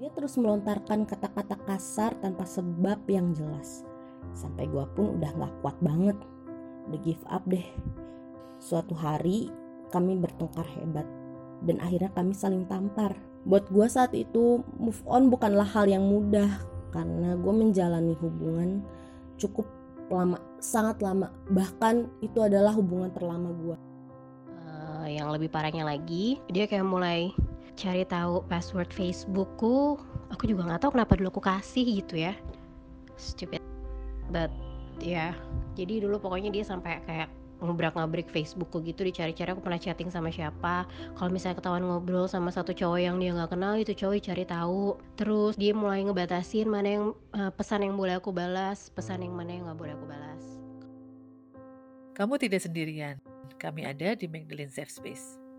Dia terus melontarkan kata-kata kasar tanpa sebab yang jelas. Sampai gue pun udah gak kuat banget. Udah give up deh. Suatu hari kami bertengkar hebat. Dan akhirnya kami saling tampar. Buat gue saat itu move on bukanlah hal yang mudah. Karena gue menjalani hubungan cukup lama, sangat lama. Bahkan itu adalah hubungan terlama gue. Uh, yang lebih parahnya lagi, dia kayak mulai cari tahu password Facebookku aku juga nggak tahu kenapa dulu aku kasih gitu ya. Stupid. But ya yeah. jadi dulu pokoknya dia sampai kayak ngobrak ngabrik Facebookku gitu dicari-cari aku pernah chatting sama siapa. Kalau misalnya ketahuan ngobrol sama satu cowok yang dia nggak kenal itu cowok cari tahu. Terus dia mulai ngebatasin mana yang uh, pesan yang boleh aku balas pesan yang mana yang nggak boleh aku balas. Kamu tidak sendirian. Kami ada di Magdalene Safe Space